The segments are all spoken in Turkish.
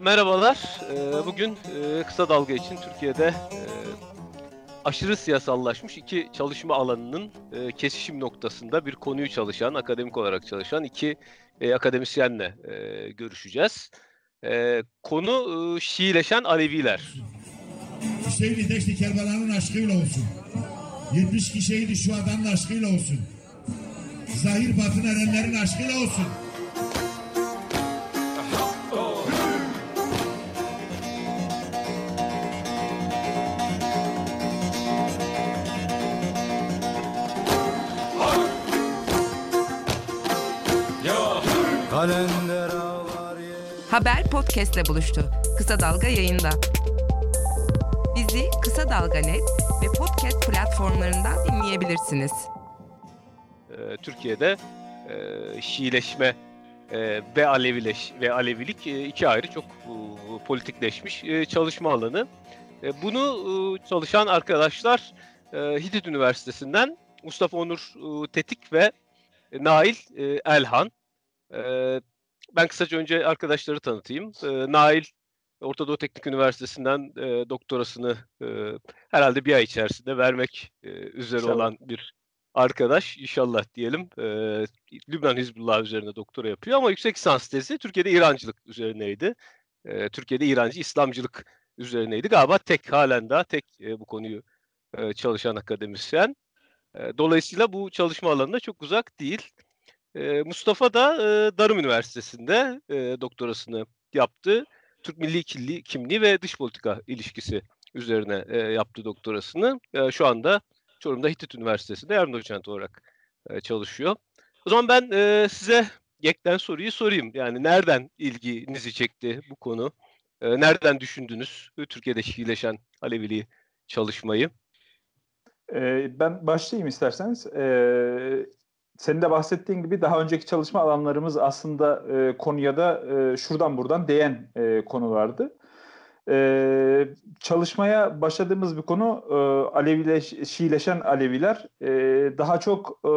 Merhabalar. Ee, bugün e, kısa dalga için Türkiye'de e, aşırı siyasallaşmış iki çalışma alanının e, kesişim noktasında bir konuyu çalışan, akademik olarak çalışan iki akademisyenle görüşeceğiz. Konu Şiileşen Aleviler. Hüseyin Deşti Kerbela'nın aşkıyla olsun. 70 kişiydi şu adamın aşkıyla olsun. Zahir Batın Erenlerin aşkıyla olsun. Haber podcastle buluştu. Kısa Dalga yayında. Bizi Kısa Dalga Net ve podcast platformlarından dinleyebilirsiniz. Ee, Türkiye'de e, Şiileşme e, ve Alevileş ve Alevilik e, iki ayrı çok e, politikleşmiş e, çalışma alanı. E, bunu e, çalışan arkadaşlar e, Hitit Üniversitesi'nden Mustafa Onur e, Tetik ve Nail e, Elhan. E, ben kısaca önce arkadaşları tanıtayım. E, Nail Orta Doğu Teknik Üniversitesi'nden e, doktorasını e, herhalde bir ay içerisinde vermek e, üzere İnşallah. olan bir arkadaş inşallah diyelim. E, Lübnan Hizbullah üzerine doktora yapıyor ama yüksek lisans tezi Türkiye'de İrancılık üzerineydi. E, Türkiye'de İrancı İslamcılık üzerineydi. Galiba tek halen daha tek e, bu konuyu e, çalışan akademisyen. E, dolayısıyla bu çalışma alanında çok uzak değil. E, Mustafa da e, Darım Üniversitesi'nde e, doktorasını yaptı. Türk Milli Kimliği, Kimliği ve Dış Politika ilişkisi üzerine e, yaptı doktorasını. E, şu anda Çorum'da Hitit Üniversitesi'nde yardım doçent olarak e, çalışıyor. O zaman ben e, size yekten soruyu sorayım. Yani nereden ilginizi çekti bu konu? E, nereden düşündünüz Türkiye'de Şiileşen Aleviliği çalışmayı? Ben başlayayım isterseniz. Senin de bahsettiğin gibi daha önceki çalışma alanlarımız aslında konuya da şuradan buradan değen konulardı. Ee, çalışmaya başladığımız bir konu e, Alevileş, Şiileşen Aleviler e, daha çok e,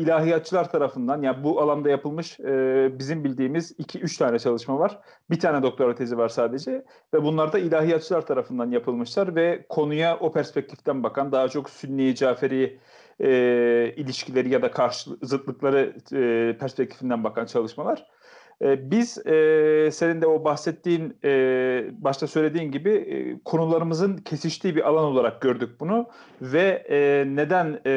ilahiyatçılar tarafından yani bu alanda yapılmış e, bizim bildiğimiz iki üç tane çalışma var. Bir tane doktora tezi var sadece ve bunlar da ilahiyatçılar tarafından yapılmışlar ve konuya o perspektiften bakan daha çok Sünni Caferi e, ilişkileri ya da karşı zıtlıkları e, perspektifinden bakan çalışmalar. E, biz e, senin de o bahsettiğin e, başta söylediğin gibi e, konularımızın kesiştiği bir alan olarak gördük bunu ve e, neden e,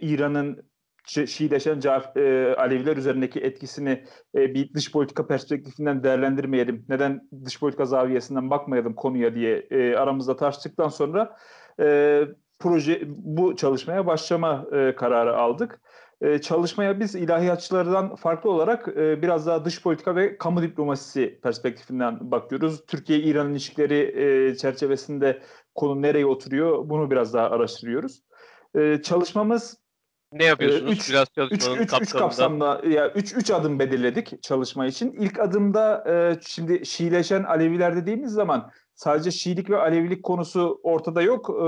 İran'ın Şiileşen e, Aleviler üzerindeki etkisini e, bir dış politika perspektifinden değerlendirmeyelim, neden dış politika zaviyesinden bakmayalım konuya diye e, aramızda tartıştıktan sonra e, proje bu çalışmaya başlama e, kararı aldık. Ee, çalışmaya biz ilahiyatçılardan farklı olarak e, biraz daha dış politika ve kamu diplomasisi perspektifinden bakıyoruz. Türkiye-İran ilişkileri e, çerçevesinde konu nereye oturuyor bunu biraz daha araştırıyoruz. Ee, çalışmamız ne yapıyorsunuz? Üç, biraz çalışmanın üç, üç, üç kapsamda ya üç, üç adım belirledik çalışma için. İlk adımda e, şimdi Şiileşen Aleviler dediğimiz zaman sadece Şiilik ve Alevilik konusu ortada yok. Ee,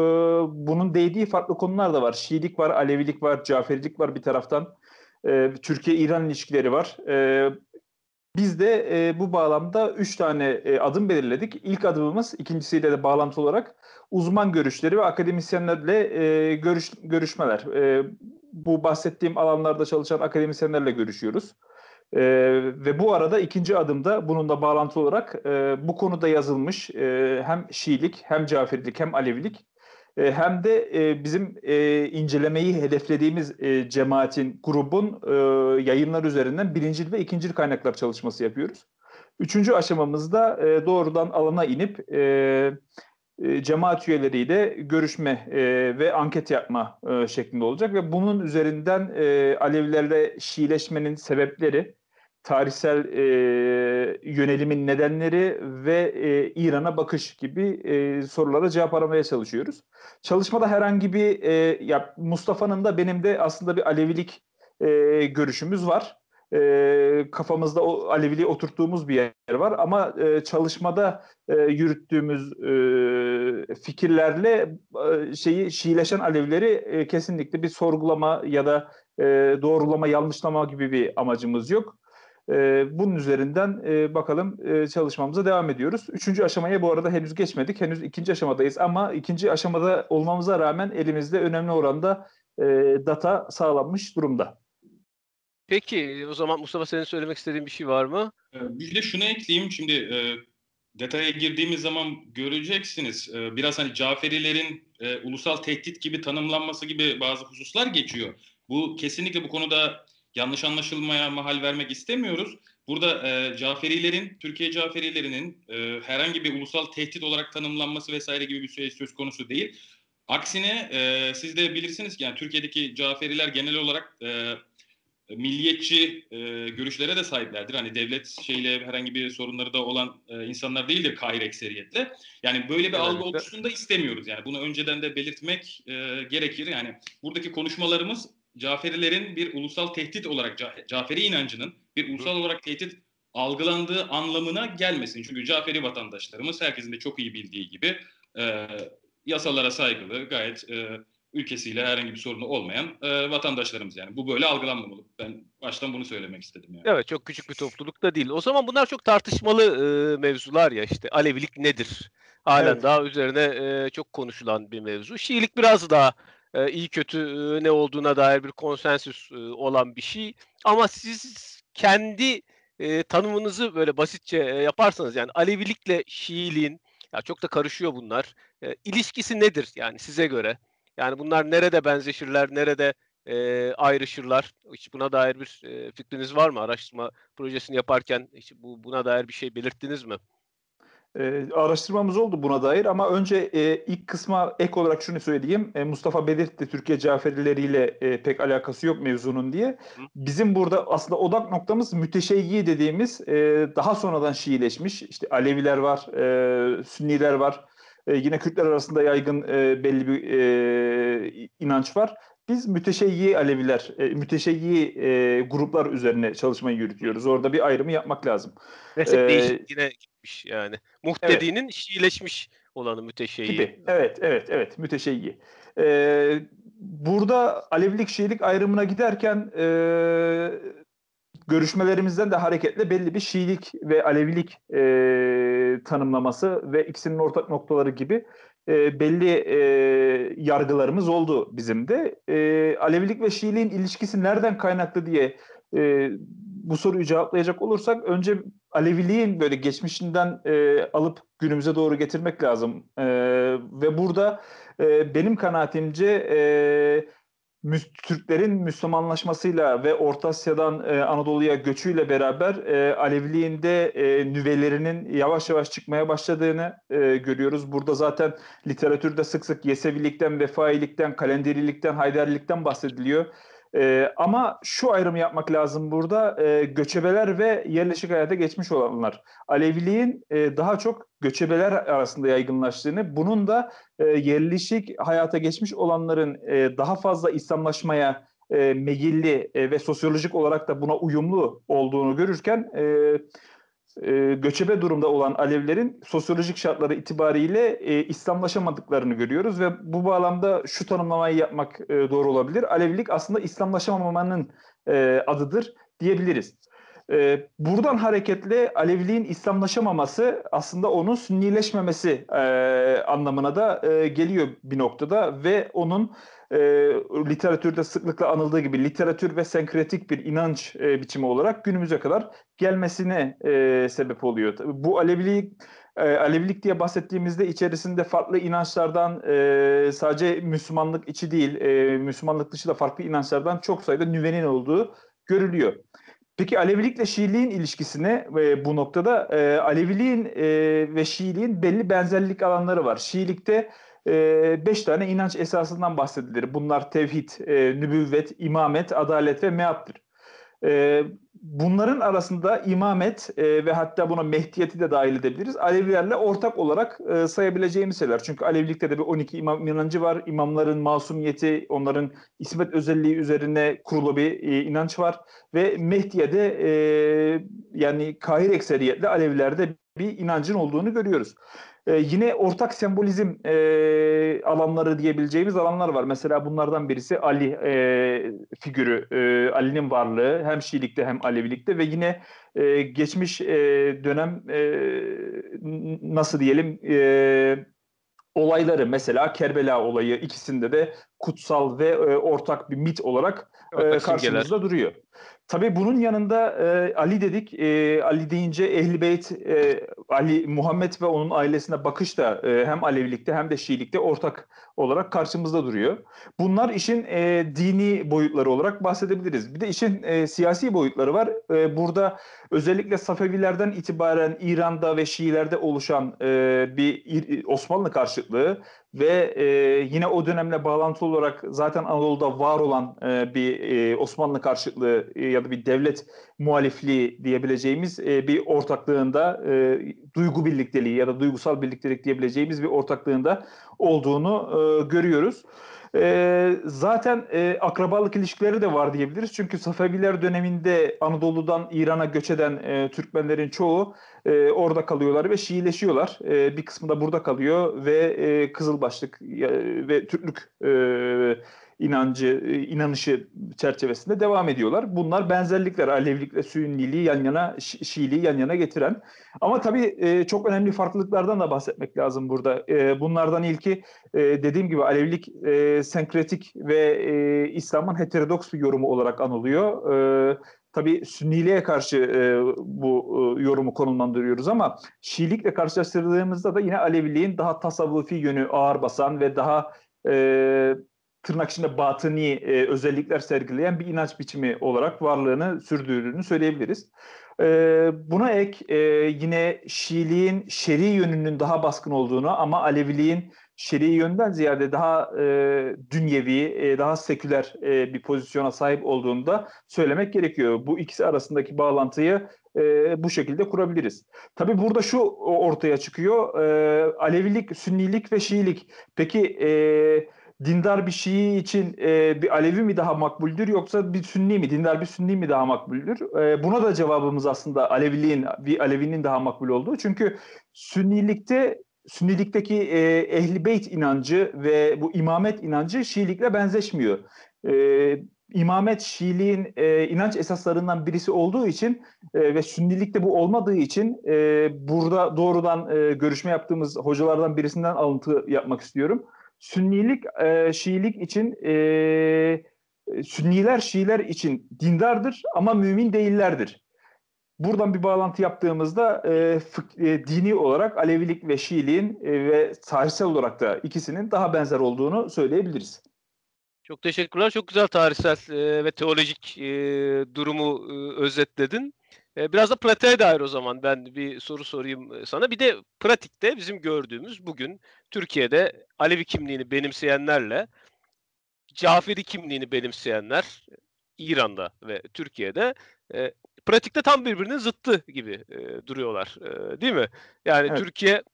bunun değdiği farklı konular da var. Şiilik var, Alevilik var, Caferilik var bir taraftan. Ee, Türkiye-İran ilişkileri var. Ee, biz de e, bu bağlamda üç tane e, adım belirledik. İlk adımımız ikincisiyle de bağlantı olarak uzman görüşleri ve akademisyenlerle e, görüş, görüşmeler. Bu bahsettiğim alanlarda çalışan akademisyenlerle görüşüyoruz. E, ve bu arada ikinci adımda bununla bağlantılı olarak e, bu konuda yazılmış e, hem Şiilik hem Caferilik hem Alevilik e, hem de e, bizim e, incelemeyi hedeflediğimiz e, cemaatin, grubun e, yayınlar üzerinden birincil ve ikincil kaynaklar çalışması yapıyoruz. Üçüncü aşamamızda e, doğrudan alana inip e, e, cemaat üyeleriyle görüşme e, ve anket yapma e, şeklinde olacak ve bunun üzerinden e, Alevilerle Şiileşmenin sebepleri, tarihsel e, yönelimin nedenleri ve e, İran'a bakış gibi e, sorulara cevap aramaya çalışıyoruz. Çalışmada herhangi bir e, ya Mustafa'nın da benim de aslında bir Alevilik e, görüşümüz var. E, kafamızda o Aleviliği oturttuğumuz bir yer var ama e, çalışmada e, yürüttüğümüz e, fikirlerle e, şeyi Şiileşen Alevileri e, kesinlikle bir sorgulama ya da e, doğrulama, yanlışlama gibi bir amacımız yok E, bunun üzerinden e, bakalım e, çalışmamıza devam ediyoruz. Üçüncü aşamaya bu arada henüz geçmedik. Henüz ikinci aşamadayız ama ikinci aşamada olmamıza rağmen elimizde önemli oranda e, data sağlanmış durumda. Peki o zaman Mustafa senin söylemek istediğin bir şey var mı? Ee, Bir de şunu ekleyeyim. Şimdi e, detaya girdiğimiz zaman göreceksiniz. E, biraz hani Caferilerin e, ulusal tehdit gibi tanımlanması gibi bazı hususlar geçiyor. Bu kesinlikle bu konuda yanlış anlaşılmaya mahal vermek istemiyoruz. Burada e, Caferilerin, Türkiye Caferilerinin e, herhangi bir ulusal tehdit olarak tanımlanması vesaire gibi bir şey söz konusu değil. Aksine e, siz de bilirsiniz ki yani Türkiye'deki Caferiler genel olarak e, milliyetçi e, görüşlere de sahiplerdir. Hani devlet şeyle herhangi bir sorunları da olan e, insanlar değildir Kahir ekseriyetle. Yani böyle bir Genellikle. algı oluşsun da istemiyoruz. Yani bunu önceden de belirtmek e, gerekir. Yani buradaki konuşmalarımız Caferilerin bir ulusal tehdit olarak Ca- Caferi inancının bir ulusal olarak tehdit algılandığı anlamına gelmesin. Çünkü Caferi vatandaşlarımız herkesin de çok iyi bildiği gibi e, yasalara saygılı, gayet e, ülkesiyle herhangi bir sorunu olmayan e, vatandaşlarımız yani. Bu böyle algılanmamalı. Ben baştan bunu söylemek istedim yani. Evet çok küçük bir topluluk da değil. O zaman bunlar çok tartışmalı e, mevzular ya işte Alevilik nedir? Halen Evet. daha üzerine e, çok konuşulan bir mevzu. Şiilik biraz daha e, iyi kötü e, ne olduğuna dair bir konsensüs e, olan bir şey. Ama siz kendi e, tanımınızı böyle basitçe yaparsanız yani Alevilikle Şiiliğin ya çok da karışıyor bunlar. E, ilişkisi nedir yani size göre? Yani bunlar nerede benzeşirler, nerede e, ayrışırlar? Hiç buna dair bir e, fikriniz var mı? Araştırma projesini yaparken hiç bu buna dair bir şey belirttiniz mi? E, araştırmamız oldu buna dair ama önce e, ilk kısma ek olarak şunu söyleyeyim. E, Mustafa belirtti Türkiye Caferileriyle e, pek alakası yok mevzunun diye. Bizim burada aslında odak noktamız müteşeyyi dediğimiz e, daha sonradan Şiileşmiş. İşte Aleviler var, e, Sünniler var. E, yine Kürtler arasında yaygın e, belli bir e, inanç var. Biz müteşeyyi Aleviler, e, müteşeyyi e, gruplar üzerine çalışmayı yürütüyoruz. Orada bir ayrımı yapmak lazım. Mezhep Ee, değişikliğine gitmiş yani. Muhtedi'nin Şiileşmiş olanı müteşeyyi. gibi. Evet, evet, evet. Müteşeyyi. Ee, burada Alevilik, Şiilik ayrımına giderken e, görüşmelerimizden de hareketle belli bir Şiilik ve Alevilik e, tanımlaması ve ikisinin ortak noktaları gibi e, belli e, yargılarımız oldu bizim de. E, Alevilik ve Şiiliğin ilişkisi nereden kaynaklı diye e, bu soruyu cevaplayacak olursak önce Aleviliğin böyle geçmişinden e, alıp günümüze doğru getirmek lazım. E, ve burada e, benim kanaatimce e, Türklerin Müslümanlaşmasıyla ve Orta Asya'dan e, Anadolu'ya göçüyle beraber e, Aleviliğin de e, nüvelerinin yavaş yavaş çıkmaya başladığını e, görüyoruz. Burada zaten literatürde sık sık Yesevilikten, Vefailikten, Kalenderilikten, Haydarilikten bahsediliyor. Ee, ama şu ayrımı yapmak lazım burada. Ee, göçebeler ve yerleşik hayata geçmiş olanlar. Aleviliğin e, daha çok göçebeler arasında yaygınlaştığını, bunun da e, yerleşik hayata geçmiş olanların e, daha fazla İslamlaşmaya e, meyilli e, ve sosyolojik olarak da buna uyumlu olduğunu görürken e, e, göçebe durumda olan Alevilerin sosyolojik şartları itibariyle e, İslamlaşamadıklarını görüyoruz ve bu bağlamda şu tanımlamayı yapmak e, doğru olabilir. Alevilik aslında İslamlaşamamanın e, adıdır diyebiliriz. E, buradan hareketle Aleviliğin İslamlaşamaması aslında onun sünnileşmemesi e, anlamına da e, geliyor bir noktada ve onun e, literatürde sıklıkla anıldığı gibi literatür ve senkretik bir inanç e, biçimi olarak günümüze kadar gelmesine e, sebep oluyor. Bu Alevilik e, Alevilik diye bahsettiğimizde içerisinde farklı inançlardan e, sadece Müslümanlık içi değil, e, Müslümanlık dışı da farklı inançlardan çok sayıda nüvenin olduğu görülüyor. Peki Alevilikle Şiiliğin ilişkisine e, bu noktada e, Aleviliğin e, ve Şiiliğin belli benzerlik alanları var. Şiilikte e, beş tane inanç esasından bahsedilir. Bunlar tevhid, e, nübüvvet, imamet, adalet ve meattır. E, bunların arasında imamet e, ve hatta buna mehdiyeti de dahil edebiliriz. Alevilerle ortak olarak e, sayabileceğimiz şeyler. Çünkü Alevilikte de bir 12 imam inancı var. İmamların masumiyeti, onların ismet özelliği üzerine kurulu bir e, inanç var. Ve Mehdiye'de e, yani Kahir ekseriyetle Alevilerde bir inancın olduğunu görüyoruz. Ee, yine ortak sembolizm e, alanları diyebileceğimiz alanlar var. Mesela bunlardan birisi Ali e, figürü, e, Ali'nin varlığı. Hem Şiilikte hem Alevilikte. Ve yine e, geçmiş e, dönem e, nasıl diyelim e, olayları. Mesela Kerbela olayı ikisinde de kutsal ve e, ortak bir mit olarak e, karşımızda duruyor. Tabii bunun yanında e, Ali dedik. E, Ali deyince Ehl-i Beyt, e, Ali, Muhammed ve onun ailesine bakış da e, hem Alevilikte hem de Şiilikte ortak olarak karşımızda duruyor. Bunlar işin e, dini boyutları olarak bahsedebiliriz. Bir de işin e, siyasi boyutları var. E, burada özellikle Safevilerden itibaren İran'da ve Şiilerde oluşan e, bir Osmanlı karşıtlığı ve e, yine o dönemle bağlantılı olarak zaten Anadolu'da var olan e, bir e, Osmanlı karşıtlığı e, ya da bir devlet muhalifliği diyebileceğimiz e, bir ortaklığında e, duygu birlikteliği ya da duygusal birliktelik diyebileceğimiz bir ortaklığında olduğunu e, görüyoruz. E, zaten e, akrabalık ilişkileri de var diyebiliriz. Çünkü Safeviler döneminde Anadolu'dan İran'a göç eden e, Türkmenlerin çoğu e, orada kalıyorlar ve Şiileşiyorlar. E, bir kısmı da burada kalıyor ve e, Kızılbaşlık e, ve Türklük e, inancı, e, inanışı çerçevesinde devam ediyorlar. Bunlar benzerlikler, Alevilikle Sünniliği yan yana, Şiiliği yan yana getiren. Ama tabii e, çok önemli farklılıklardan da bahsetmek lazım burada. E, bunlardan ilki dediğim gibi Alevilik senkretik ve İslam'ın heterodoks bir yorumu olarak anılıyor. Tabii Sünniliğe karşı bu yorumu konumlandırıyoruz ama Şiilikle karşılaştırdığımızda da yine Aleviliğin daha tasavvufi yönü ağır basan ve daha e, tırnak içinde batıni e, özellikler sergileyen bir inanç biçimi olarak varlığını sürdürdüğünü söyleyebiliriz. E, buna ek e, yine Şiiliğin şer'i yönünün daha baskın olduğunu ama Aleviliğin şer'i yönden ziyade daha e, dünyevi, e, daha seküler e, bir pozisyona sahip olduğunu da söylemek gerekiyor. Bu ikisi arasındaki bağlantıyı e, bu şekilde kurabiliriz. Tabii burada şu ortaya çıkıyor. E, Alevilik, Sünnilik ve Şiilik. Peki e, dindar bir Şii için e, bir Alevi mi daha makbuldür yoksa bir Sünni mi, dindar bir Sünni mi daha makbuldür? E, buna da cevabımız aslında Aleviliğin, bir Alevinin daha makbul olduğu. Çünkü Sünnilikte Sünnilikteki e, Ehli Beyt inancı ve bu imamet inancı Şiilikle benzeşmiyor. E, imamet Şiiliğin e, inanç esaslarından birisi olduğu için e, ve Sünnilikte bu olmadığı için e, burada doğrudan e, görüşme yaptığımız hocalardan birisinden alıntı yapmak istiyorum. Sünnilik e, Şiilik için e, Sünniler Şiiler için dindardır ama mümin değillerdir. Buradan bir bağlantı yaptığımızda e, fık, e, dini olarak Alevilik ve Şiiliğin e, ve tarihsel olarak da ikisinin daha benzer olduğunu söyleyebiliriz. Çok teşekkürler. Çok güzel tarihsel e, ve teolojik e, durumu e, özetledin. E, biraz da pratiğe dair o zaman ben bir soru sorayım e, sana. Bir de pratikte bizim gördüğümüz bugün Türkiye'de Alevi kimliğini benimseyenlerle Caferi kimliğini benimseyenler İran'da ve Türkiye'de e, pratikte tam birbirinin zıttı gibi e, duruyorlar. E, değil mi? Yani evet. Türkiye'nin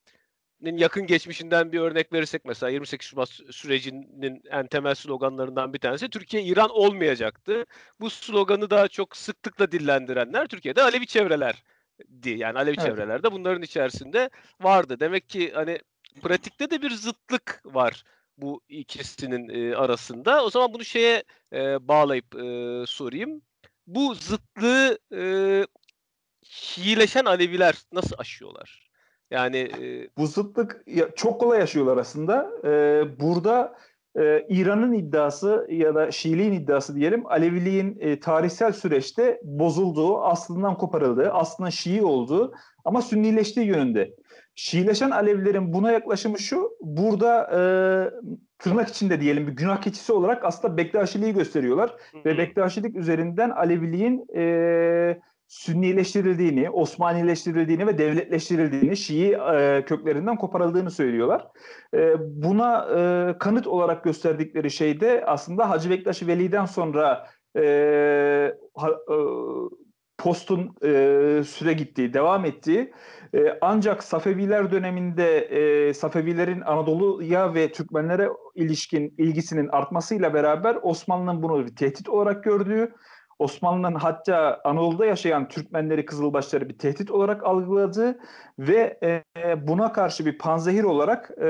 yakın geçmişinden bir örnek verirsek mesela 28 Şubat sürecinin en temel sloganlarından bir tanesi Türkiye İran olmayacaktı. Bu sloganı daha çok sıklıkla dillendirenler Türkiye'de Alevi çevreler yani Alevi evet. çevrelerde bunların içerisinde vardı. Demek ki hani pratikte de bir zıtlık var bu ikisinin e, arasında. O zaman bunu şeye e, bağlayıp e, sorayım bu zıtlığı e, Şiileşen Aleviler nasıl aşıyorlar? Yani e, bu zıtlık ya, çok kolay yaşıyorlar aslında. Ee, burada e, İran'ın iddiası ya da Şiiliğin iddiası diyelim Aleviliğin e, tarihsel süreçte bozulduğu, aslından koparıldığı, aslında Şii olduğu ama Sünnileştiği yönünde. Şiileşen Alevilerin buna yaklaşımı şu, burada e, tırnak içinde diyelim bir günah keçisi olarak aslında Bektaşiliği gösteriyorlar. Hı-hı. Ve Bektaşilik üzerinden Aleviliğin e, Sünnileştirildiğini, Osmanileştirildiğini ve devletleştirildiğini, Şii e, köklerinden koparıldığını söylüyorlar. E, buna e, kanıt olarak gösterdikleri şey de aslında Hacı Bektaş Veli'den sonra e, ha, e, postun e, süre gittiği, devam ettiği e, ancak Safeviler döneminde e, Safevilerin Anadolu'ya ve Türkmenlere ilişkin ilgisinin artmasıyla beraber Osmanlı'nın bunu bir tehdit olarak gördüğü, Osmanlı'nın hatta Anadolu'da yaşayan Türkmenleri, Kızılbaşları bir tehdit olarak algıladığı ve e, buna karşı bir panzehir olarak e,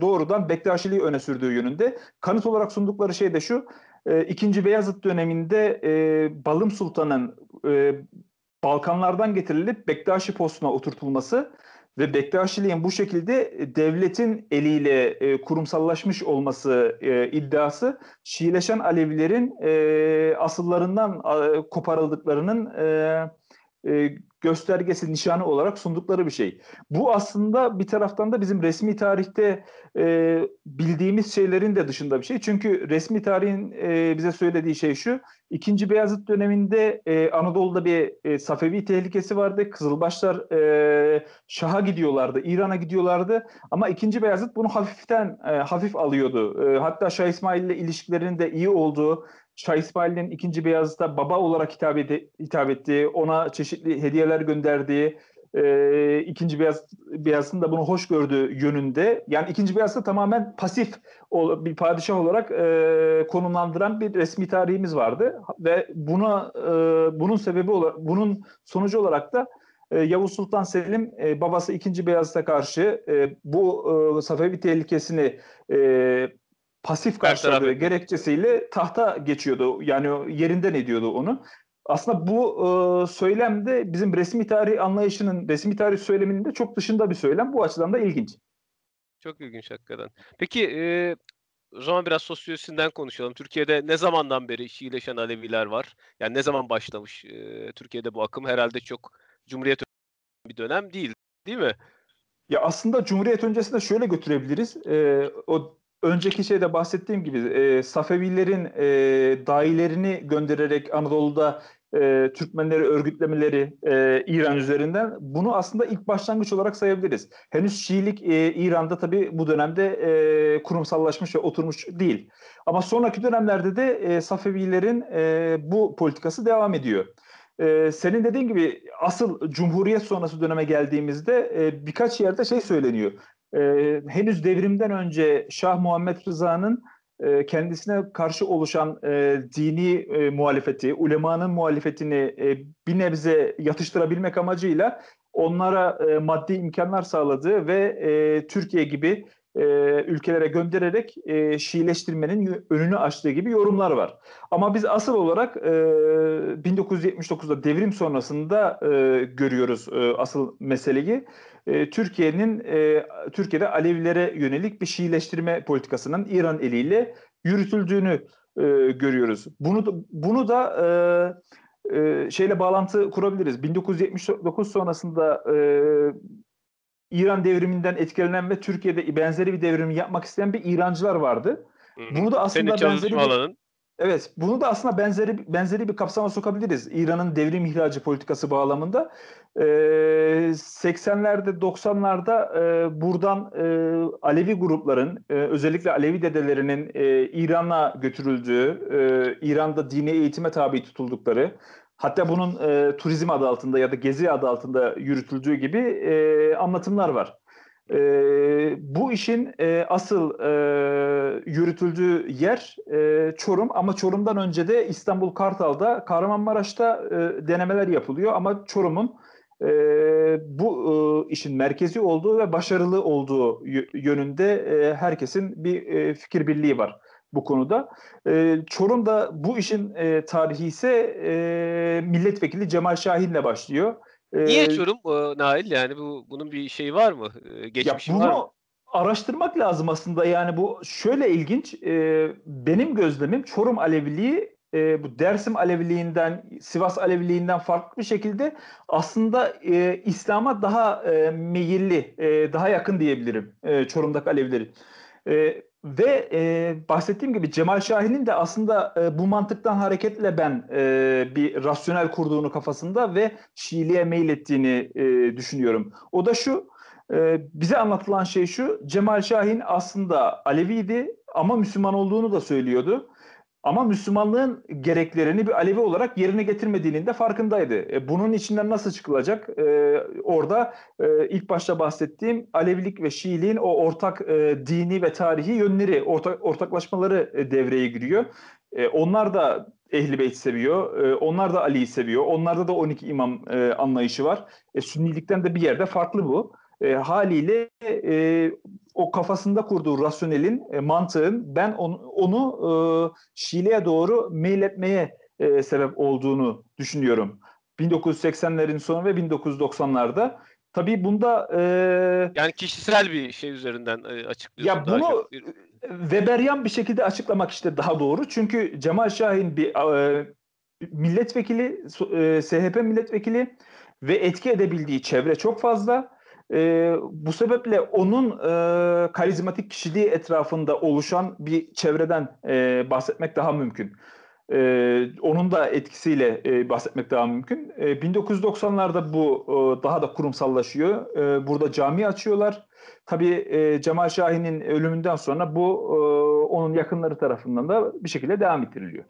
doğrudan Bektaşiliği öne sürdüğü yönünde. Kanıt olarak sundukları şey de şu, e, İkinci Beyazıt döneminde e, Balım Sultan'ın e, Balkanlardan getirilip Bektaşi postuna oturtulması ve Bektaşiliğin bu şekilde devletin eliyle e, kurumsallaşmış olması e, iddiası Şiileşen Alevilerin e, asıllarından e, koparıldıklarının e, e, göstergesi, nişanı olarak sundukları bir şey. Bu aslında bir taraftan da bizim resmi tarihte e, bildiğimiz şeylerin de dışında bir şey. Çünkü resmi tarihin e, bize söylediği şey şu, İkinci Beyazıt döneminde e, Anadolu'da bir e, Safevi tehlikesi vardı. Kızılbaşlar e, Şah'a gidiyorlardı, İran'a gidiyorlardı. Ama İkinci Beyazıt bunu hafiften e, hafif alıyordu. E, hatta Şah İsmail ile ilişkilerinin de iyi olduğu, Şah İsmail'in ikinci Beyazıt'a baba olarak hitap, ed- hitap ettiği, ona çeşitli hediyeler gönderdiği, e, ikinci Beyaz Beyazıt'ın da bunu hoş gördüğü yönünde. Yani ikinci Beyazıt'ı tamamen pasif bir padişah olarak e, konumlandıran bir resmi tarihimiz vardı ve buna e, bunun sebebi olarak bunun sonucu olarak da e, Yavuz Sultan Selim e, babası ikinci Beyazıt'a karşı e, bu e, Safevi tehlikesini e, pasif karşıladığı gerekçesiyle tahta geçiyordu. Yani yerinden ediyordu onu. Aslında bu e, söylem de bizim resmi tarih anlayışının, resmi tarih söyleminin de çok dışında bir söylem. Bu açıdan da ilginç. Çok ilginç hakikaten. Peki e, o zaman biraz sosyolojisinden konuşalım. Türkiye'de ne zamandan beri Şiileşen Aleviler var? Yani ne zaman başlamış e, Türkiye'de bu akım? Herhalde çok Cumhuriyet bir dönem değil, değil mi? Ya aslında Cumhuriyet öncesinde şöyle götürebiliriz. E, o önceki şeyde bahsettiğim gibi e, Safevilerin e, dahilerini göndererek Anadolu'da e, Türkmenleri örgütlemeleri e, İran üzerinden bunu aslında ilk başlangıç olarak sayabiliriz. Henüz Şiilik e, İran'da tabii bu dönemde e, kurumsallaşmış ve oturmuş değil. Ama sonraki dönemlerde de e, Safevilerin e, bu politikası devam ediyor. Ee, senin dediğin gibi asıl Cumhuriyet sonrası döneme geldiğimizde e, birkaç yerde şey söyleniyor e, henüz devrimden önce Şah Muhammed Rıza'nın e, kendisine karşı oluşan e, dini e, muhalefeti, ulemanın muhalefetini e, bir nebze yatıştırabilmek amacıyla onlara e, maddi imkanlar sağladığı ve e, Türkiye gibi e, ülkelere göndererek e, Şiileştirmenin önünü açtığı gibi yorumlar var. Ama biz asıl olarak e, 1979'da devrim sonrasında e, görüyoruz e, asıl meseleyi e, Türkiye'nin e, Türkiye'de Alevilere yönelik bir Şiileştirme politikasının İran eliyle yürütüldüğünü e, görüyoruz. Bunu da, bunu da e, e, şeyle bağlantı kurabiliriz. 1979 sonrasında e, İran devriminden etkilenen ve Türkiye'de benzeri bir devrimi yapmak isteyen bir İrancılar vardı. Bunu da aslında Senin benzeri bir, Evet, bunu da aslında benzeri benzeri bir kapsama sokabiliriz. İran'ın devrim ihracı politikası bağlamında. Ee, 80'lerde 90'larda e, buradan e, Alevi grupların e, özellikle Alevi dedelerinin e, İran'a götürüldüğü, e, İran'da dini eğitime tabi tutuldukları, hatta bunun e, turizm adı altında ya da gezi adı altında yürütüldüğü gibi e, anlatımlar var. E, bu işin e, asıl e, yürütüldüğü yer e, Çorum ama Çorum'dan önce de İstanbul Kartal'da Kahramanmaraş'ta e, denemeler yapılıyor ama Çorum'un e, bu e, işin merkezi olduğu ve başarılı olduğu yönünde e, herkesin bir e, fikir birliği var bu konuda. E, Çorum'da bu işin e, tarihi ise e, milletvekili Cemal Şahin'le başlıyor. Niye Çorum e, Nail? Yani bu bunun bir şeyi var mı? E, geçmişi bunu var mı? araştırmak lazım aslında. Yani bu şöyle ilginç. E, benim gözlemim Çorum Aleviliği e, bu Dersim Aleviliğinden, Sivas Aleviliğinden farklı bir şekilde aslında e, İslam'a daha e, meyilli, e, daha yakın diyebilirim e, Çorum'daki Alevileri. E, ve e, bahsettiğim gibi Cemal Şahin'in de aslında e, bu mantıktan hareketle ben e, bir rasyonel kurduğunu kafasında ve Şiiliğe meylettiğini e, düşünüyorum. O da şu, e, bize anlatılan şey şu, Cemal Şahin aslında Aleviydi ama Müslüman olduğunu da söylüyordu. Ama Müslümanlığın gereklerini bir Alevi olarak yerine getirmediğinin de farkındaydı. E, bunun içinden nasıl çıkılacak? E, orada e, ilk başta bahsettiğim Alevilik ve Şiiliğin o ortak e, dini ve tarihi yönleri, ortak, ortaklaşmaları e, devreye giriyor. E, onlar da Ehli Beyt seviyor. E, onlar da Ali'yi seviyor. Onlarda da 12 imam e, anlayışı var. E, Sünnilikten de bir yerde farklı bu. E, haliyle e, o kafasında kurduğu rasyonelin, e, mantığın ben onu, onu e, Şii'ye doğru meyletmeye e, sebep olduğunu düşünüyorum. 1980'lerin sonu ve 1990'larda. Tabii bunda e, yani kişisel bir şey üzerinden e, açıklıyorsun. Ya bunu bir... Weberyan bir şekilde açıklamak işte daha doğru. Çünkü Cemal Şahin bir e, milletvekili, e, SHP milletvekili ve etki edebildiği çevre çok fazla. E, bu sebeple onun e, karizmatik kişiliği etrafında oluşan bir çevreden e, bahsetmek daha mümkün. Ee, onun da etkisiyle e, bahsetmek daha mümkün. E, 1990'larda bu e, daha da kurumsallaşıyor. E, burada cami açıyorlar. Tabii e, Cemal Şahin'in ölümünden sonra bu e, onun yakınları tarafından da bir şekilde devam ettiriliyor.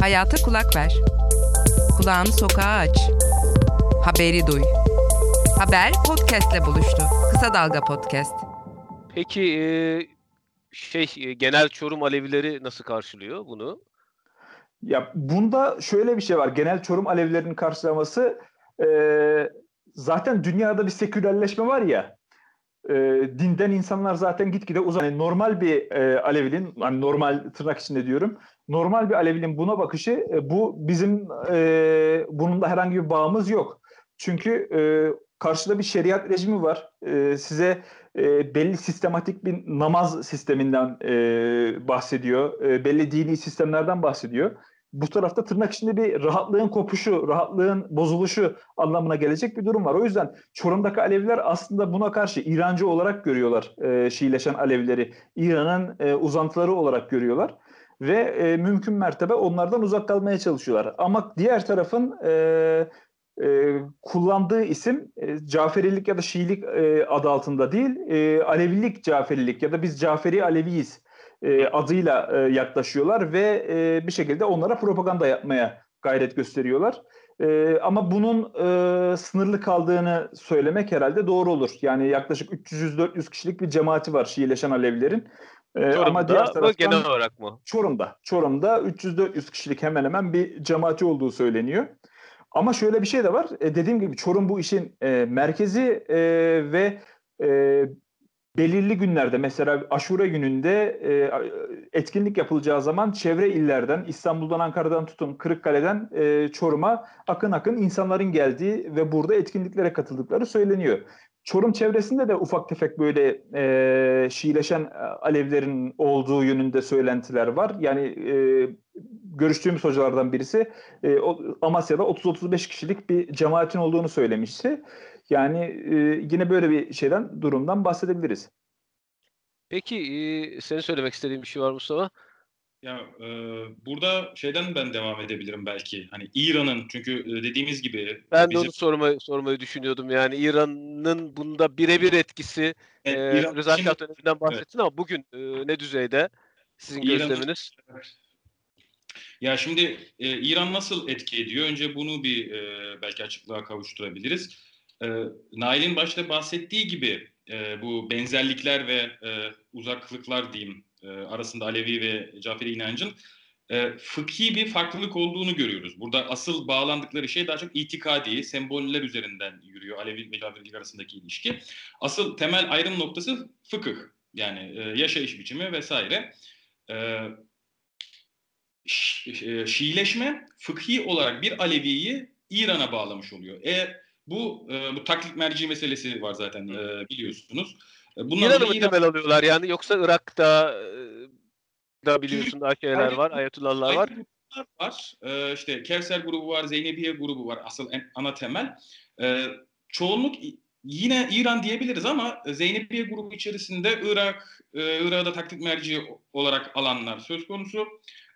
Hayata kulak ver. Kulağını sokağa aç. Haberi duy. Haber podcastle buluştu. Kısa Dalga Podcast. Peki e, şey genel Çorum Alevileri nasıl karşılıyor bunu? Ya bunda şöyle bir şey var. Genel Çorum Alevilerinin karşılaması e, zaten dünyada bir sekülerleşme var ya. E, dinden insanlar zaten gitgide uzak. Yani normal bir e, Alevinin, hani normal tırnak içinde diyorum. Normal bir Alevinin buna bakışı e, bu bizim e, bunun da herhangi bir bağımız yok. Çünkü e, karşıda bir şeriat rejimi var. E, size e, belli sistematik bir namaz sisteminden e, bahsediyor. E, belli dini sistemlerden bahsediyor. Bu tarafta tırnak içinde bir rahatlığın kopuşu, rahatlığın bozuluşu anlamına gelecek bir durum var. O yüzden Çorum'daki Aleviler aslında buna karşı İrancı olarak görüyorlar e, Şiileşen Alevileri. İran'ın e, uzantıları olarak görüyorlar. Ve e, mümkün mertebe onlardan uzak kalmaya çalışıyorlar. Ama diğer tarafın e, e, kullandığı isim e, Caferilik ya da Şiilik e, adı altında değil, e, Alevilik Caferilik ya da biz Caferi Aleviyiz e, adıyla e, yaklaşıyorlar ve e, bir şekilde onlara propaganda yapmaya gayret gösteriyorlar. E, ama bunun e, sınırlı kaldığını söylemek herhalde doğru olur. Yani yaklaşık 300-400 kişilik bir cemaati var Şiileşen Alevilerin. Çorum'da ama diğer taraftan, genel olarak mı? Çorum'da. Çorum'da 300-400 kişilik hemen hemen bir cemaati olduğu söyleniyor. Ama şöyle bir şey de var. E, dediğim gibi Çorum bu işin e, merkezi e, ve e, belirli günlerde mesela aşure gününde e, etkinlik yapılacağı zaman çevre illerden İstanbul'dan Ankara'dan tutun Kırıkkale'den e, Çorum'a akın akın insanların geldiği ve burada etkinliklere katıldıkları söyleniyor. Çorum çevresinde de ufak tefek böyle e, Şiileşen Alevlerin olduğu yönünde söylentiler var. Yani e, görüştüğümüz hocalardan birisi e, Amasya'da 30-35 kişilik bir cemaatin olduğunu söylemişti. Yani e, yine böyle bir şeyden, durumdan bahsedebiliriz. Peki e, senin söylemek istediğin bir şey var Mustafa? Ya e, burada şeyden ben devam edebilirim belki. Hani İran'ın çünkü e, dediğimiz gibi ben bizim... de onu sormayı sormayı düşünüyordum. Yani İran'ın bunda birebir etkisi evet, e, İran, Rıza Şah döneminden bahsettin evet. ama bugün e, ne düzeyde sizin İran, gözleminiz? Ya şimdi e, İran nasıl etki ediyor? Önce bunu bir e, belki açıklığa kavuşturabiliriz. E, Nail'in başta bahsettiği gibi e, bu benzerlikler ve e, uzaklıklar diyeyim e, arasında Alevi ve Caferi inancın e, fıkhi bir farklılık olduğunu görüyoruz. Burada asıl bağlandıkları şey daha çok itikadi, semboller üzerinden yürüyor Alevi ve Caferilik arasındaki ilişki. Asıl temel ayrım noktası fıkıh. Yani e, yaşayış biçimi vesaire. E, e, Şiileşme fıkhi olarak bir Alevi'yi İran'a bağlamış oluyor. E bu e, bu taklit merci meselesi var zaten e, biliyorsunuz. E, bundan İran'ı mı İran... temel alıyorlar yani yoksa Irak'ta e, da biliyorsun daha şeyler var, Ayatullahlar var. var. E, işte Kevser grubu var, Zeynebiye grubu var asıl en, ana temel. E, çoğunluk yine İran diyebiliriz ama Zeynebiye grubu içerisinde Irak, e, Irak'da taklit merci olarak alanlar söz konusu.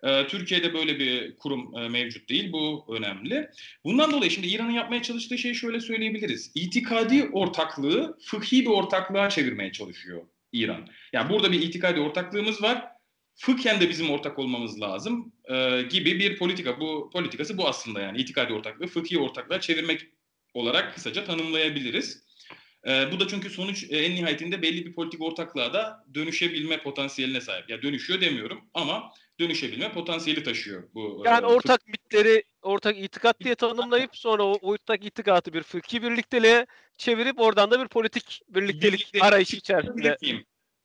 E, Türkiye'de böyle bir kurum e, mevcut değil. Bu önemli. Bundan dolayı şimdi İran'ın yapmaya çalıştığı şeyi şöyle söyleyebiliriz. İtikadi ortaklığı fıkhi bir ortaklığa çevirmeye çalışıyor İran. Yani burada bir itikadi ortaklığımız var. Fıkhen de bizim ortak olmamız lazım e, gibi bir politika. Bu politikası bu aslında yani itikadi ortaklığı fıkhi ortaklığa çevirmek olarak kısaca tanımlayabiliriz. E, bu da çünkü sonuç e, en nihayetinde belli bir politik ortaklığa da dönüşebilme potansiyeline sahip. Ya yani dönüşüyor demiyorum ama dönüşebilme potansiyeli taşıyor bu. Yani e, ortak mitleri ortak itikat diye tanımlayıp sonra o ortak itikatı bir fıkhi birlikteliğe çevirip oradan da bir politik birliktelik Birliktelik arayışı içerisinde.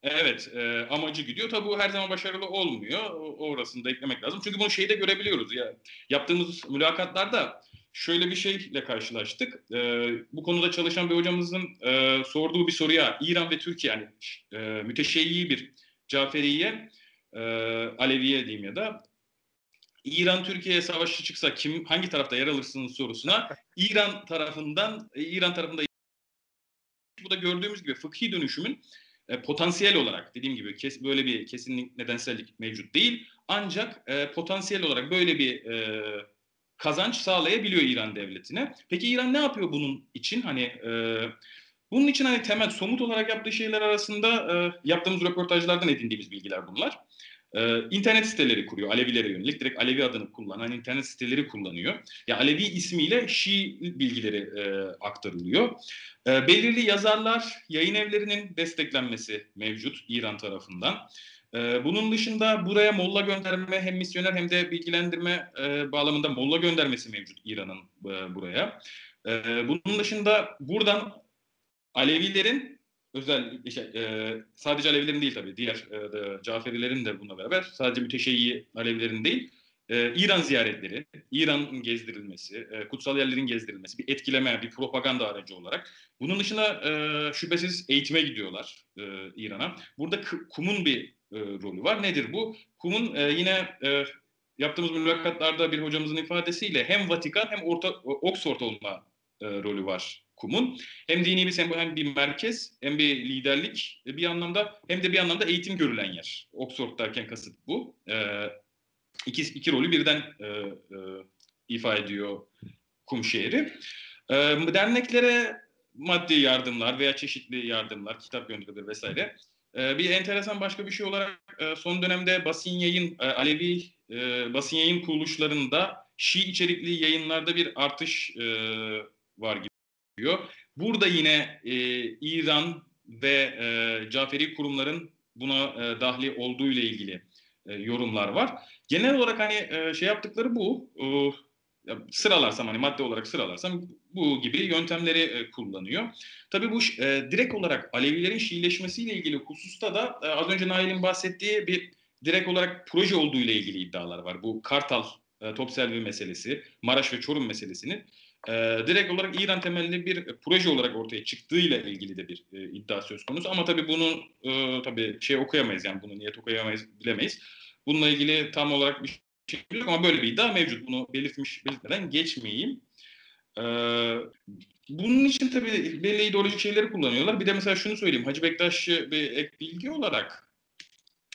Evet, e, amacı gidiyor. Tabii bu her zaman başarılı olmuyor. O, orasını da eklemek lazım. Çünkü bunu şeyde görebiliyoruz ya. Yaptığımız mülakatlarda şöyle bir şeyle karşılaştık. E, bu konuda çalışan bir hocamızın e, sorduğu bir soruya İran ve Türkiye yani e, müteşeyyi bir Caferiye, e, Aleviye diyeyim ya da İran Türkiye'ye savaşı çıksa kim hangi tarafta yer alırsınız sorusuna İran tarafından e, İran tarafında bu da gördüğümüz gibi fıkhi dönüşümün e, potansiyel olarak dediğim gibi kes, böyle bir kesinlik nedensellik mevcut değil. Ancak e, potansiyel olarak böyle bir e, kazanç sağlayabiliyor İran devletine. Peki İran ne yapıyor bunun için? Hani e, bunun için hani temel somut olarak yaptığı şeyler arasında e, yaptığımız röportajlardan edindiğimiz bilgiler bunlar. Ee, internet siteleri kuruyor Alevilere yönelik. Direkt Alevi adını kullanan internet siteleri kullanıyor. Ya Alevi ismiyle Şii bilgileri e, aktarılıyor. E, belirli yazarlar, yayın evlerinin desteklenmesi mevcut İran tarafından. E, bunun dışında buraya molla gönderme hem misyoner hem de bilgilendirme e, bağlamında molla göndermesi mevcut İran'ın e, buraya. E, bunun dışında buradan Alevilerin özel şey, e, sadece Alevilerin değil tabii diğer e, de, Caferilerin de bununla beraber sadece müteşeyyi Alevilerin değil İran ziyaretleri, İran'ın gezdirilmesi, kutsal yerlerin gezdirilmesi bir etkileme, bir propaganda aracı olarak. Bunun dışında şüphesiz eğitime gidiyorlar İran'a. Burada KUM'un bir e, rolü var. Nedir bu? KUM'un e, yine e, yaptığımız mülakatlarda bir hocamızın ifadesiyle hem Vatikan hem Orta, Oxford olma e, rolü var KUM'un. Hem dini bir sembol hem bir merkez hem bir liderlik bir anlamda hem de bir anlamda eğitim görülen yer. Oxford derken kasıt bu. E, iki, iki rolü birden e, e, ifa ediyor kum şehri. E, derneklere maddi yardımlar veya çeşitli yardımlar, kitap gönderilir vesaire. E, bir enteresan başka bir şey olarak e, son dönemde basın yayın, e, Alevi e, basın yayın kuruluşlarında Şii içerikli yayınlarda bir artış var gibi diyor. Burada yine İran ve Caferi kurumların buna dahli olduğu ile ilgili yorumlar var. Genel olarak hani şey yaptıkları bu. Sıralarsam hani madde olarak sıralarsam bu gibi yöntemleri e, kullanıyor. Tabii bu e, direkt olarak Alevilerin Şiileşmesiyle ilgili hususta da e, az önce Nail'in bahsettiği bir direkt olarak proje olduğu ile ilgili iddialar var. Bu Kartal e, Top Selvi meselesi, Maraş ve Çorum meselesinin e, direkt olarak İran temelli bir proje olarak ortaya çıktığıyla ilgili de bir e, iddia söz konusu. Ama tabii bunu e, tabii şey okuyamayız yani bunu niyet okuyamayız bilemeyiz. Bununla ilgili tam olarak bir şey yok ama böyle bir iddia mevcut. Bunu belirtmiş belirtmeden geçmeyeyim. Ee, bunun için tabii belli ideolojik şeyleri kullanıyorlar. Bir de mesela şunu söyleyeyim. Hacı Bektaş'ı bir ek bilgi olarak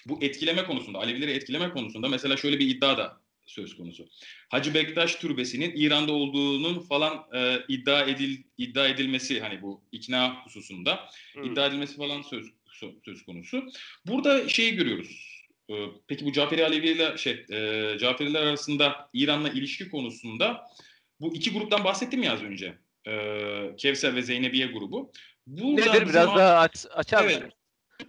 bu etkileme konusunda, Alevileri etkileme konusunda mesela şöyle bir iddia da söz konusu. Hacı Bektaş türbesinin İran'da olduğunun falan e, iddia edil iddia edilmesi hani bu ikna hususunda hmm. iddia edilmesi falan söz söz konusu. Burada şeyi görüyoruz. E, peki bu Caferi Alevi ile şey e, Caferiler arasında İran'la ilişki konusunda bu iki gruptan bahsettim ya az önce. E, Kevser ve Zeynebiye grubu. Burada Nedir biraz daha aç, açar evet,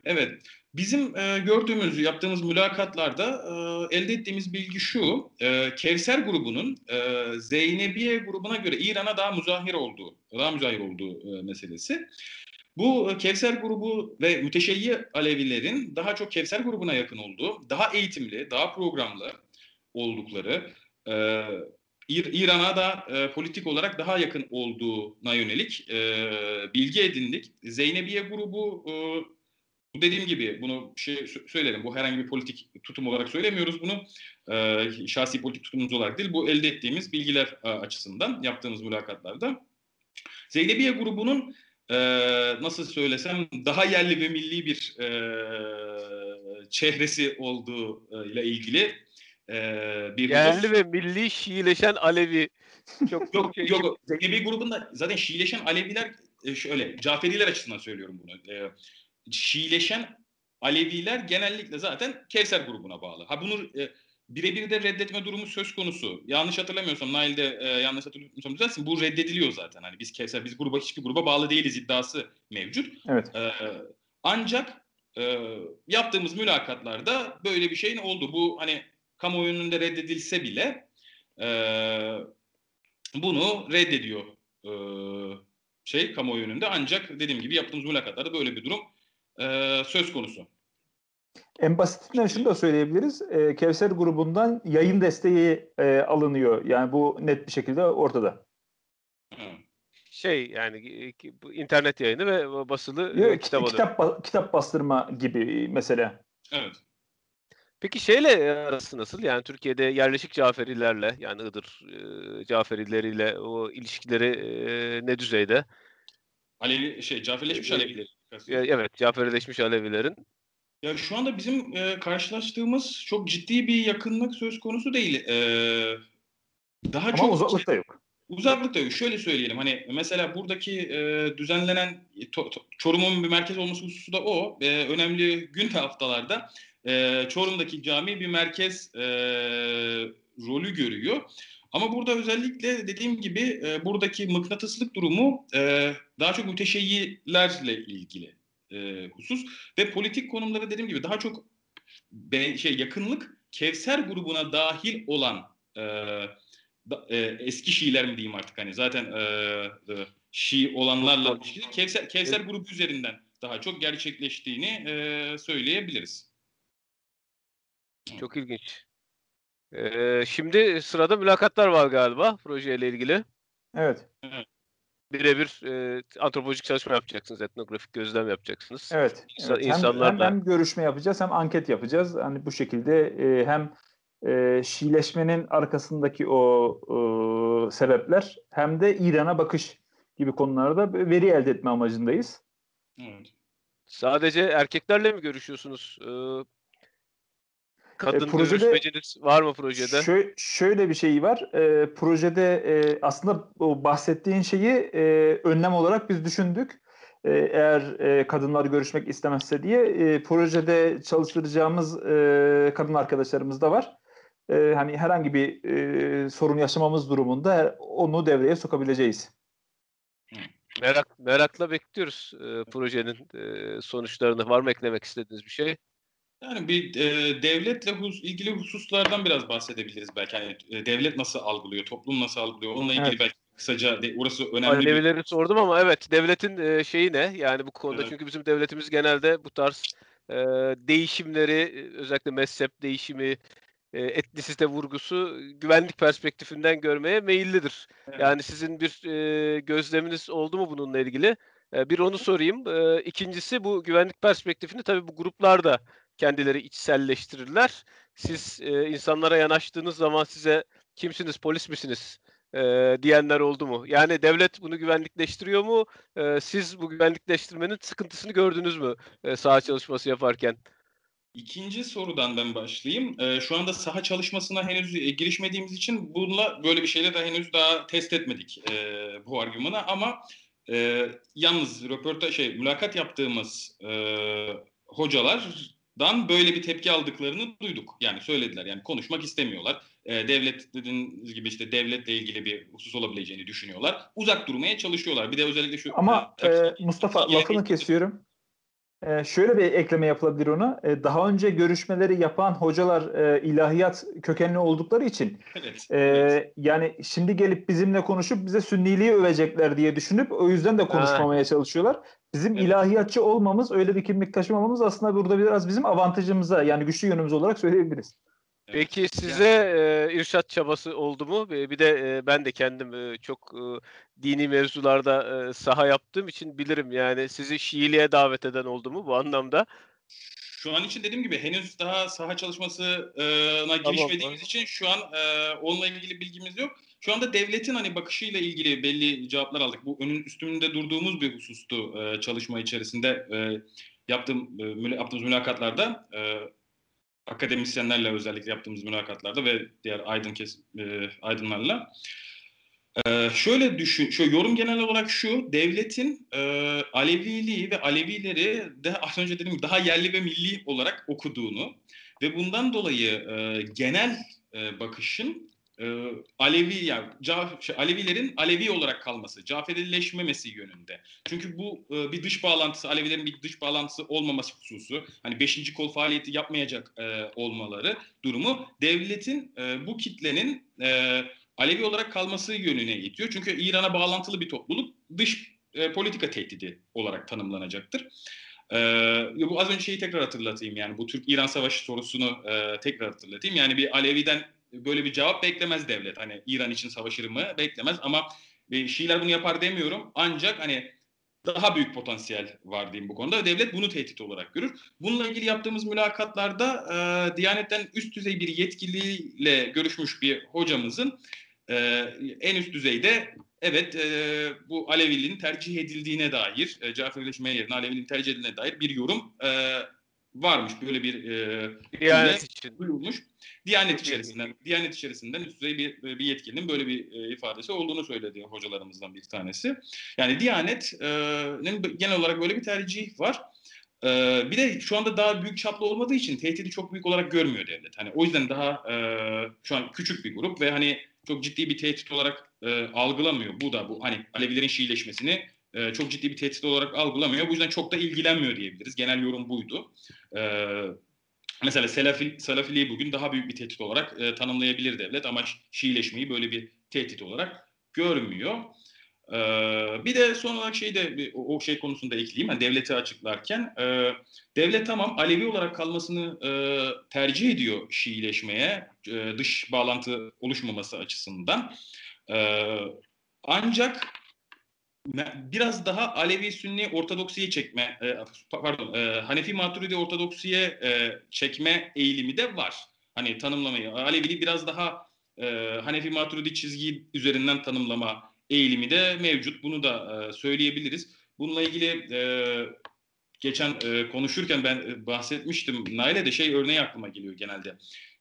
Evet. Bizim e, gördüğümüz, yaptığımız mülakatlarda e, elde ettiğimiz bilgi şu. E, Kevser grubunun e, Zeynebiye grubuna göre İran'a daha müzahir olduğu, daha müzahir olduğu e, meselesi. Bu e, Kevser grubu ve müteşeyyi Alevilerin daha çok Kevser grubuna yakın olduğu, daha eğitimli, daha programlı oldukları, e, İran'a da e, politik olarak daha yakın olduğuna yönelik e, bilgi edindik. Zeynebiye grubu e, dediğim gibi bunu şey söylerim. Bu herhangi bir politik tutum olarak söylemiyoruz bunu. E, şahsi politik tutumumuz olarak değil. Bu elde ettiğimiz bilgiler e, açısından yaptığımız mülakatlarda. Zeynebiye grubunun e, nasıl söylesem daha yerli ve milli bir e, çehresi olduğu e, ile ilgili e, bir yerli ve milli Şiileşen Alevi çok yok şey, yok Zeynebi grubunda zaten Şiileşen Aleviler e, şöyle Caferiler açısından söylüyorum bunu. E, Şiileşen Aleviler genellikle zaten Kevser grubuna bağlı. Ha bunu e, birebir de reddetme durumu söz konusu. Yanlış hatırlamıyorsam Nail de e, yanlış hatırlamıyorsam düzelsin. Bu reddediliyor zaten. Hani biz Kevser biz gruba hiçbir gruba bağlı değiliz iddiası mevcut. Evet. E, ancak e, yaptığımız mülakatlarda böyle bir şeyin oldu. Bu hani kamuoyu önünde reddedilse bile e, bunu reddediyor e, şey kamuoyu önünde. Ancak dediğim gibi yaptığımız mülakatlarda böyle bir durum e, söz konusu. En basitinden şunu da söyleyebiliriz. E, Kevser grubundan yayın desteği e, alınıyor. Yani bu net bir şekilde ortada. Hı. Şey yani e, bu internet yayını ve basılı e, Yok, kitap kitap, ba- kitap bastırma gibi mesela. Evet. Peki şeyle arası nasıl? Yani Türkiye'de yerleşik Caferilerle yani Iğdır e, Caferileriyle o ilişkileri e, ne düzeyde? Alevi şey Caferleşmiş E, Alevileri. E, Evet, Caferileşmiş Alevilerin. Ya şu anda bizim e, karşılaştığımız çok ciddi bir yakınlık söz konusu değil. E, daha Ama çok uzaklık da yok. Uzaklık da yok. Şöyle söyleyelim hani mesela buradaki e, düzenlenen to, to- Çorum'un bir merkez olması hususu da o. E, önemli gün ve haftalarda e, Çorum'daki cami bir merkez e, rolü görüyor. Ama burada özellikle dediğim gibi e, buradaki mıknatıslık durumu e, daha çok müteşeyyilerle ilgili e, husus ve politik konumları dediğim gibi daha çok be, şey yakınlık Kevser grubuna dahil olan e, da- e, eski Şiiler mi diyeyim artık hani zaten e, e, Şii olanlarla ilişkili Kevser, Kevser grubu üzerinden daha çok gerçekleştiğini e, söyleyebiliriz. Çok ilginç. E, şimdi sırada mülakatlar var galiba projeyle ilgili. Evet. Birebir e, antropolojik çalışma yapacaksınız, etnografik gözlem yapacaksınız. Evet. İnsan- evet. Hem, insanlarla- hem, hem görüşme yapacağız hem anket yapacağız. Hani bu şekilde e, hem e, Şiileşmenin arkasındaki o e, sebepler hem de İran'a bakış gibi konularda veri elde etme amacındayız. Evet. Sadece erkeklerle mi görüşüyorsunuz? E, kadın E, projede- görüşmeciniz var mı projede? Şö- şöyle bir şey var. E, projede e, aslında o bahsettiğin şeyi e, önlem olarak biz düşündük. E, eğer e, kadınlar görüşmek istemezse diye e, projede çalıştıracağımız e, kadın arkadaşlarımız da var. E, hani herhangi bir e, sorun yaşamamız durumunda onu devreye sokabileceğiz. Merak merakla bekliyoruz e, projenin e, sonuçlarını. Var mı eklemek istediğiniz bir şey? Yani bir e, devletle hus- ilgili hususlardan biraz bahsedebiliriz belki. Yani, e, devlet nasıl algılıyor, toplum nasıl algılıyor? Onunla ilgili Evet. belki kısaca de, orası önemli bir Alevileri sordum ama evet devletin e, şeyi ne? Yani bu konuda Evet. çünkü bizim devletimiz genelde bu tarz e, değişimleri e, özellikle mezhep değişimi, e, etnisite vurgusu güvenlik perspektifinden görmeye meyillidir. Evet. Yani sizin bir e, gözleminiz oldu mu bununla ilgili? E, bir onu sorayım. E, ikincisi bu güvenlik perspektifini tabii bu gruplar da kendileri içselleştirirler. Siz e, insanlara yanaştığınız zaman size kimsiniz, polis misiniz e, diyenler oldu mu? Yani devlet bunu güvenlikleştiriyor mu? E, siz bu güvenlikleştirmenin sıkıntısını gördünüz mü e, saha çalışması yaparken? İkinci sorudan ben başlayayım. Ee, şu anda saha çalışmasına henüz e, girişmediğimiz için bununla böyle bir şeyle de henüz daha test etmedik e, bu argümanı ama e, yalnız röportaj şey mülakat yaptığımız e, hocalardan böyle bir tepki aldıklarını duyduk. Yani söylediler. Yani konuşmak istemiyorlar. E, devlet dediğiniz gibi işte devletle ilgili bir husus olabileceğini düşünüyorlar. Uzak durmaya çalışıyorlar. Bir de özellikle şu Ama e, e, Mustafa lafını kesiyorum. E, şöyle bir ekleme yapılabilir ona. E, daha önce görüşmeleri yapan hocalar e, ilahiyat kökenli oldukları için evet, e, evet. yani şimdi gelip bizimle konuşup bize sünniliği övecekler diye düşünüp o yüzden de konuşmamaya çalışıyorlar. Bizim Evet. ilahiyatçı olmamız, öyle bir kimlik taşımamamız aslında burada biraz bizim avantajımıza yani güçlü yönümüz olarak söyleyebiliriz. Peki size e, irşat çabası oldu mu? Bir de e, ben de kendim e, çok e, dini mevzularda e, saha yaptığım için bilirim yani sizi Şiiliğe davet eden oldu mu bu anlamda? Şu an için dediğim gibi henüz daha saha çalışmasına girişmediğimiz için şu an e, onunla ilgili bilgimiz yok. Şu anda devletin hani bakışıyla ilgili belli cevaplar aldık. Bu önün üstünde durduğumuz bir husustu e, çalışma içerisinde e, yaptığım e, müla- yaptığımız mülakatlarda e, akademisyenlerle özellikle yaptığımız mülakatlarda ve diğer aydın kes, e, aydınlarla. Ee, şöyle düşün, şöyle yorum genel olarak şu, devletin e, Aleviliği ve Alevileri de az önce dediğim gibi daha yerli ve milli olarak okuduğunu ve bundan dolayı e, genel e, bakışın e, e, Alevi yani Ca- şey, Alevilerin Alevi olarak kalması, Caferileşmemesi yönünde. Çünkü bu e, bir dış bağlantısı, Alevilerin bir dış bağlantısı olmaması hususu, hani beşinci kol faaliyeti yapmayacak e, olmaları durumu devletin e, bu kitlenin e, Alevi olarak kalması yönüne itiyor. Çünkü İran'a bağlantılı bir topluluk dış e, politika tehdidi olarak tanımlanacaktır. Ee, bu az önce şeyi tekrar hatırlatayım yani bu Türk-İran Savaşı sorusunu e, tekrar hatırlatayım. Yani bir Alevi'den böyle bir cevap beklemez devlet. Hani İran için savaşır mı beklemez ama e, Şiiler bunu yapar demiyorum. Ancak hani daha büyük potansiyel var diyeyim bu konuda. Devlet bunu tehdit olarak görür. Bununla ilgili yaptığımız mülakatlarda e, Diyanet'ten üst düzey bir yetkiliyle görüşmüş bir hocamızın e, en üst düzeyde evet e, bu Aleviliğin tercih edildiğine dair, e, Caferileşme yerine Aleviliğin tercih edildiğine dair bir yorum e, varmış. Böyle bir e, Diyanet için. duyulmuş. Diyanet içerisinden, Diyanet içerisinden üst düzey bir, bir yetkilinin böyle bir e, ifadesi olduğunu söyledi hocalarımızdan bir tanesi. Yani Diyanet'in genel olarak böyle bir tercih var. E, bir de şu anda daha büyük çaplı olmadığı için tehdidi çok büyük olarak görmüyor devlet. Hani o yüzden daha e, şu an küçük bir grup ve hani çok ciddi bir tehdit olarak e, algılamıyor. Bu da bu hani Alevilerin Şiileşmesini e, çok ciddi bir tehdit olarak algılamıyor. Bu yüzden çok da ilgilenmiyor diyebiliriz. Genel yorum buydu. E, mesela Selafi, Salafiliği bugün daha büyük bir tehdit olarak e, tanımlayabilir devlet ama Şiileşmeyi böyle bir tehdit olarak görmüyor. E, bir de son olarak şey de o, o şey konusunda ekleyeyim. Yani devleti açıklarken e, devlet tamam Alevi olarak kalmasını e, tercih ediyor Şiileşmeye e, dış bağlantı oluşmaması açısından. E, ancak biraz daha Alevi Sünni Ortodoksiye çekme, e, pardon, e, Hanefi Maturidi Ortodoksiye e, çekme eğilimi de var. Hani tanımlamayı, Aleviliği biraz daha Hanefi Maturidi çizgi üzerinden tanımlama eğilimi de mevcut. Bunu da söyleyebiliriz. Bununla ilgili geçen konuşurken ben bahsetmiştim. Nail'e de şey örneği aklıma geliyor genelde.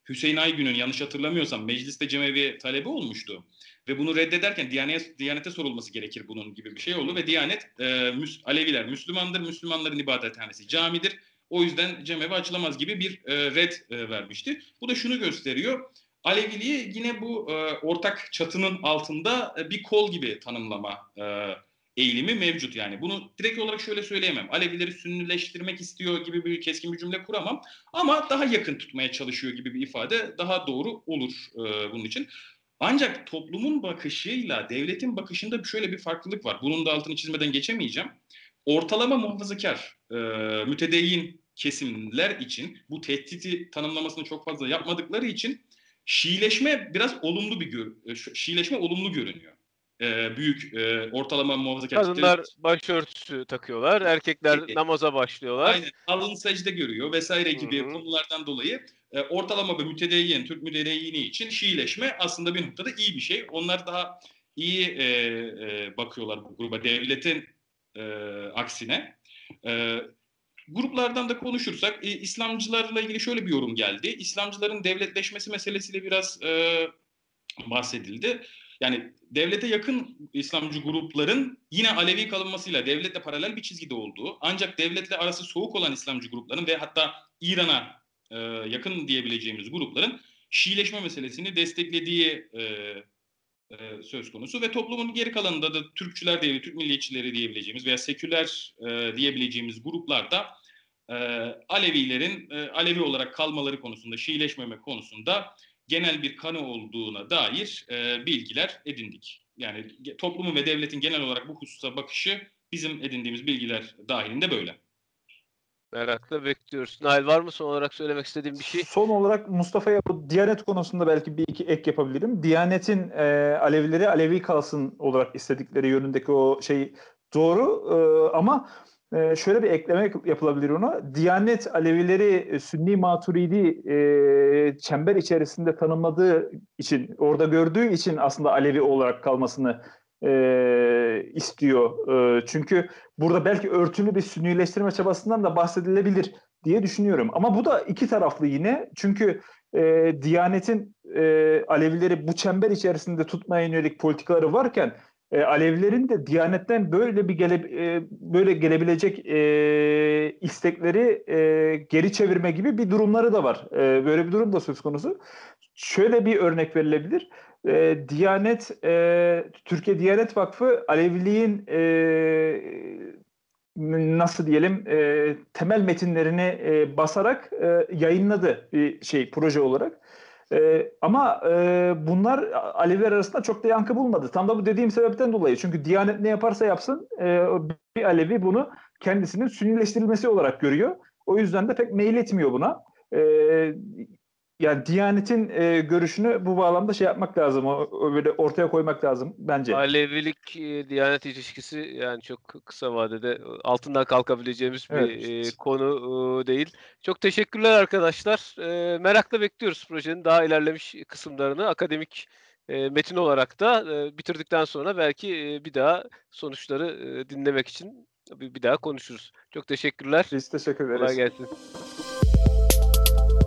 Hüseyin Aygün'ün yanlış hatırlamıyorsam mecliste cemevi talebi olmuştu. Ve bunu reddederken Diyanet, Diyanet'e sorulması gerekir bunun gibi bir şey oldu. Ve Diyanet, e, Müs, Aleviler Müslümandır, Müslümanların ibadethanesi camidir. O yüzden cemevi açılamaz gibi bir e, red e, vermişti. Bu da şunu gösteriyor. Aleviliği yine bu e, ortak çatının altında e, bir kol gibi tanımlama e, eğilimi mevcut yani. Bunu direkt olarak şöyle söyleyemem. Alevileri sünnileştirmek istiyor gibi bir keskin bir cümle kuramam. Ama daha yakın tutmaya çalışıyor gibi bir ifade daha doğru olur e, bunun için. Ancak toplumun bakışıyla devletin bakışında şöyle bir farklılık var. Bunun da altını çizmeden geçemeyeceğim. Ortalama muhafazakar, e, mütedeyyin kesimler için bu tehditi tanımlamasını çok fazla yapmadıkları için Şiileşme biraz olumlu bir gör, e, Şiileşme olumlu görünüyor. Ee, büyük e, ortalama muhafazakar Kadınlar başörtüsü takıyorlar, erkekler Evet. namaza başlıyorlar. Aynen. Alın secde görüyor vesaire gibi Hı hı. konulardan dolayı e, ortalama bir mütedeyyin, Türk mütedeyyini için Şiileşme aslında bir noktada iyi bir şey. Onlar daha iyi e, e, bakıyorlar bu gruba devletin e, aksine. E, gruplardan da konuşursak e, İslamcılarla ilgili şöyle bir yorum geldi. İslamcıların devletleşmesi meselesiyle biraz e, bahsedildi. Yani devlete yakın İslamcı grupların yine Alevi kalınmasıyla devletle paralel bir çizgide olduğu ancak devletle arası soğuk olan İslamcı grupların ve hatta İran'a e, yakın diyebileceğimiz grupların Şiileşme meselesini desteklediği e, e, söz konusu ve toplumun geri kalanında da Türkçüler diye, Türk milliyetçileri diyebileceğimiz veya seküler e, diyebileceğimiz gruplarda e, Alevilerin e, Alevi olarak kalmaları konusunda, Şiileşmeme konusunda genel bir kanı olduğuna dair e, bilgiler edindik. Yani toplumun ve devletin genel olarak bu hususa bakışı bizim edindiğimiz bilgiler dahilinde böyle. Merakla bekliyoruz. Nail var mı son olarak söylemek istediğin bir şey? Son olarak Mustafa'ya bu Diyanet konusunda belki bir iki ek yapabilirim. Diyanet'in e, Alevileri Alevi kalsın olarak istedikleri yönündeki o şey doğru e, ama e, şöyle bir ekleme yap- yapılabilir ona. Diyanet Alevileri e, Sünni Maturidi e, çember içerisinde tanımladığı için, orada gördüğü için aslında Alevi olarak kalmasını e, istiyor. E, çünkü burada belki örtülü bir sünnileştirme çabasından da bahsedilebilir diye düşünüyorum. Ama bu da iki taraflı yine. Çünkü e, Diyanet'in e, Alevileri bu çember içerisinde tutmaya yönelik politikaları varken e, Alevilerin de Diyanet'ten böyle bir gele, e, böyle gelebilecek e, istekleri e, geri çevirme gibi bir durumları da var. E, böyle bir durum da söz konusu. Şöyle bir örnek verilebilir. e, Diyanet, e, Türkiye Diyanet Vakfı Aleviliğin e, nasıl diyelim e, temel metinlerini e, basarak e, yayınladı bir şey proje olarak. E, ama e, bunlar Aleviler arasında çok da yankı bulmadı. Tam da bu dediğim sebepten dolayı. Çünkü Diyanet ne yaparsa yapsın e, bir Alevi bunu kendisinin sünnileştirilmesi olarak görüyor. O yüzden de pek meyil etmiyor buna. E, yani Diyanet'in e, görüşünü bu bağlamda şey yapmak lazım. O, o böyle ortaya koymak lazım bence. Alevilik e, Diyanet ilişkisi yani çok kısa vadede altından kalkabileceğimiz bir Evet. e, konu e, değil. Çok teşekkürler arkadaşlar. E, merakla bekliyoruz projenin daha ilerlemiş kısımlarını akademik e, metin olarak da e, bitirdikten sonra belki e, bir daha sonuçları e, dinlemek için bir, bir daha konuşuruz. Çok teşekkürler. Biz teşekkür ederiz. Kolay gelsin.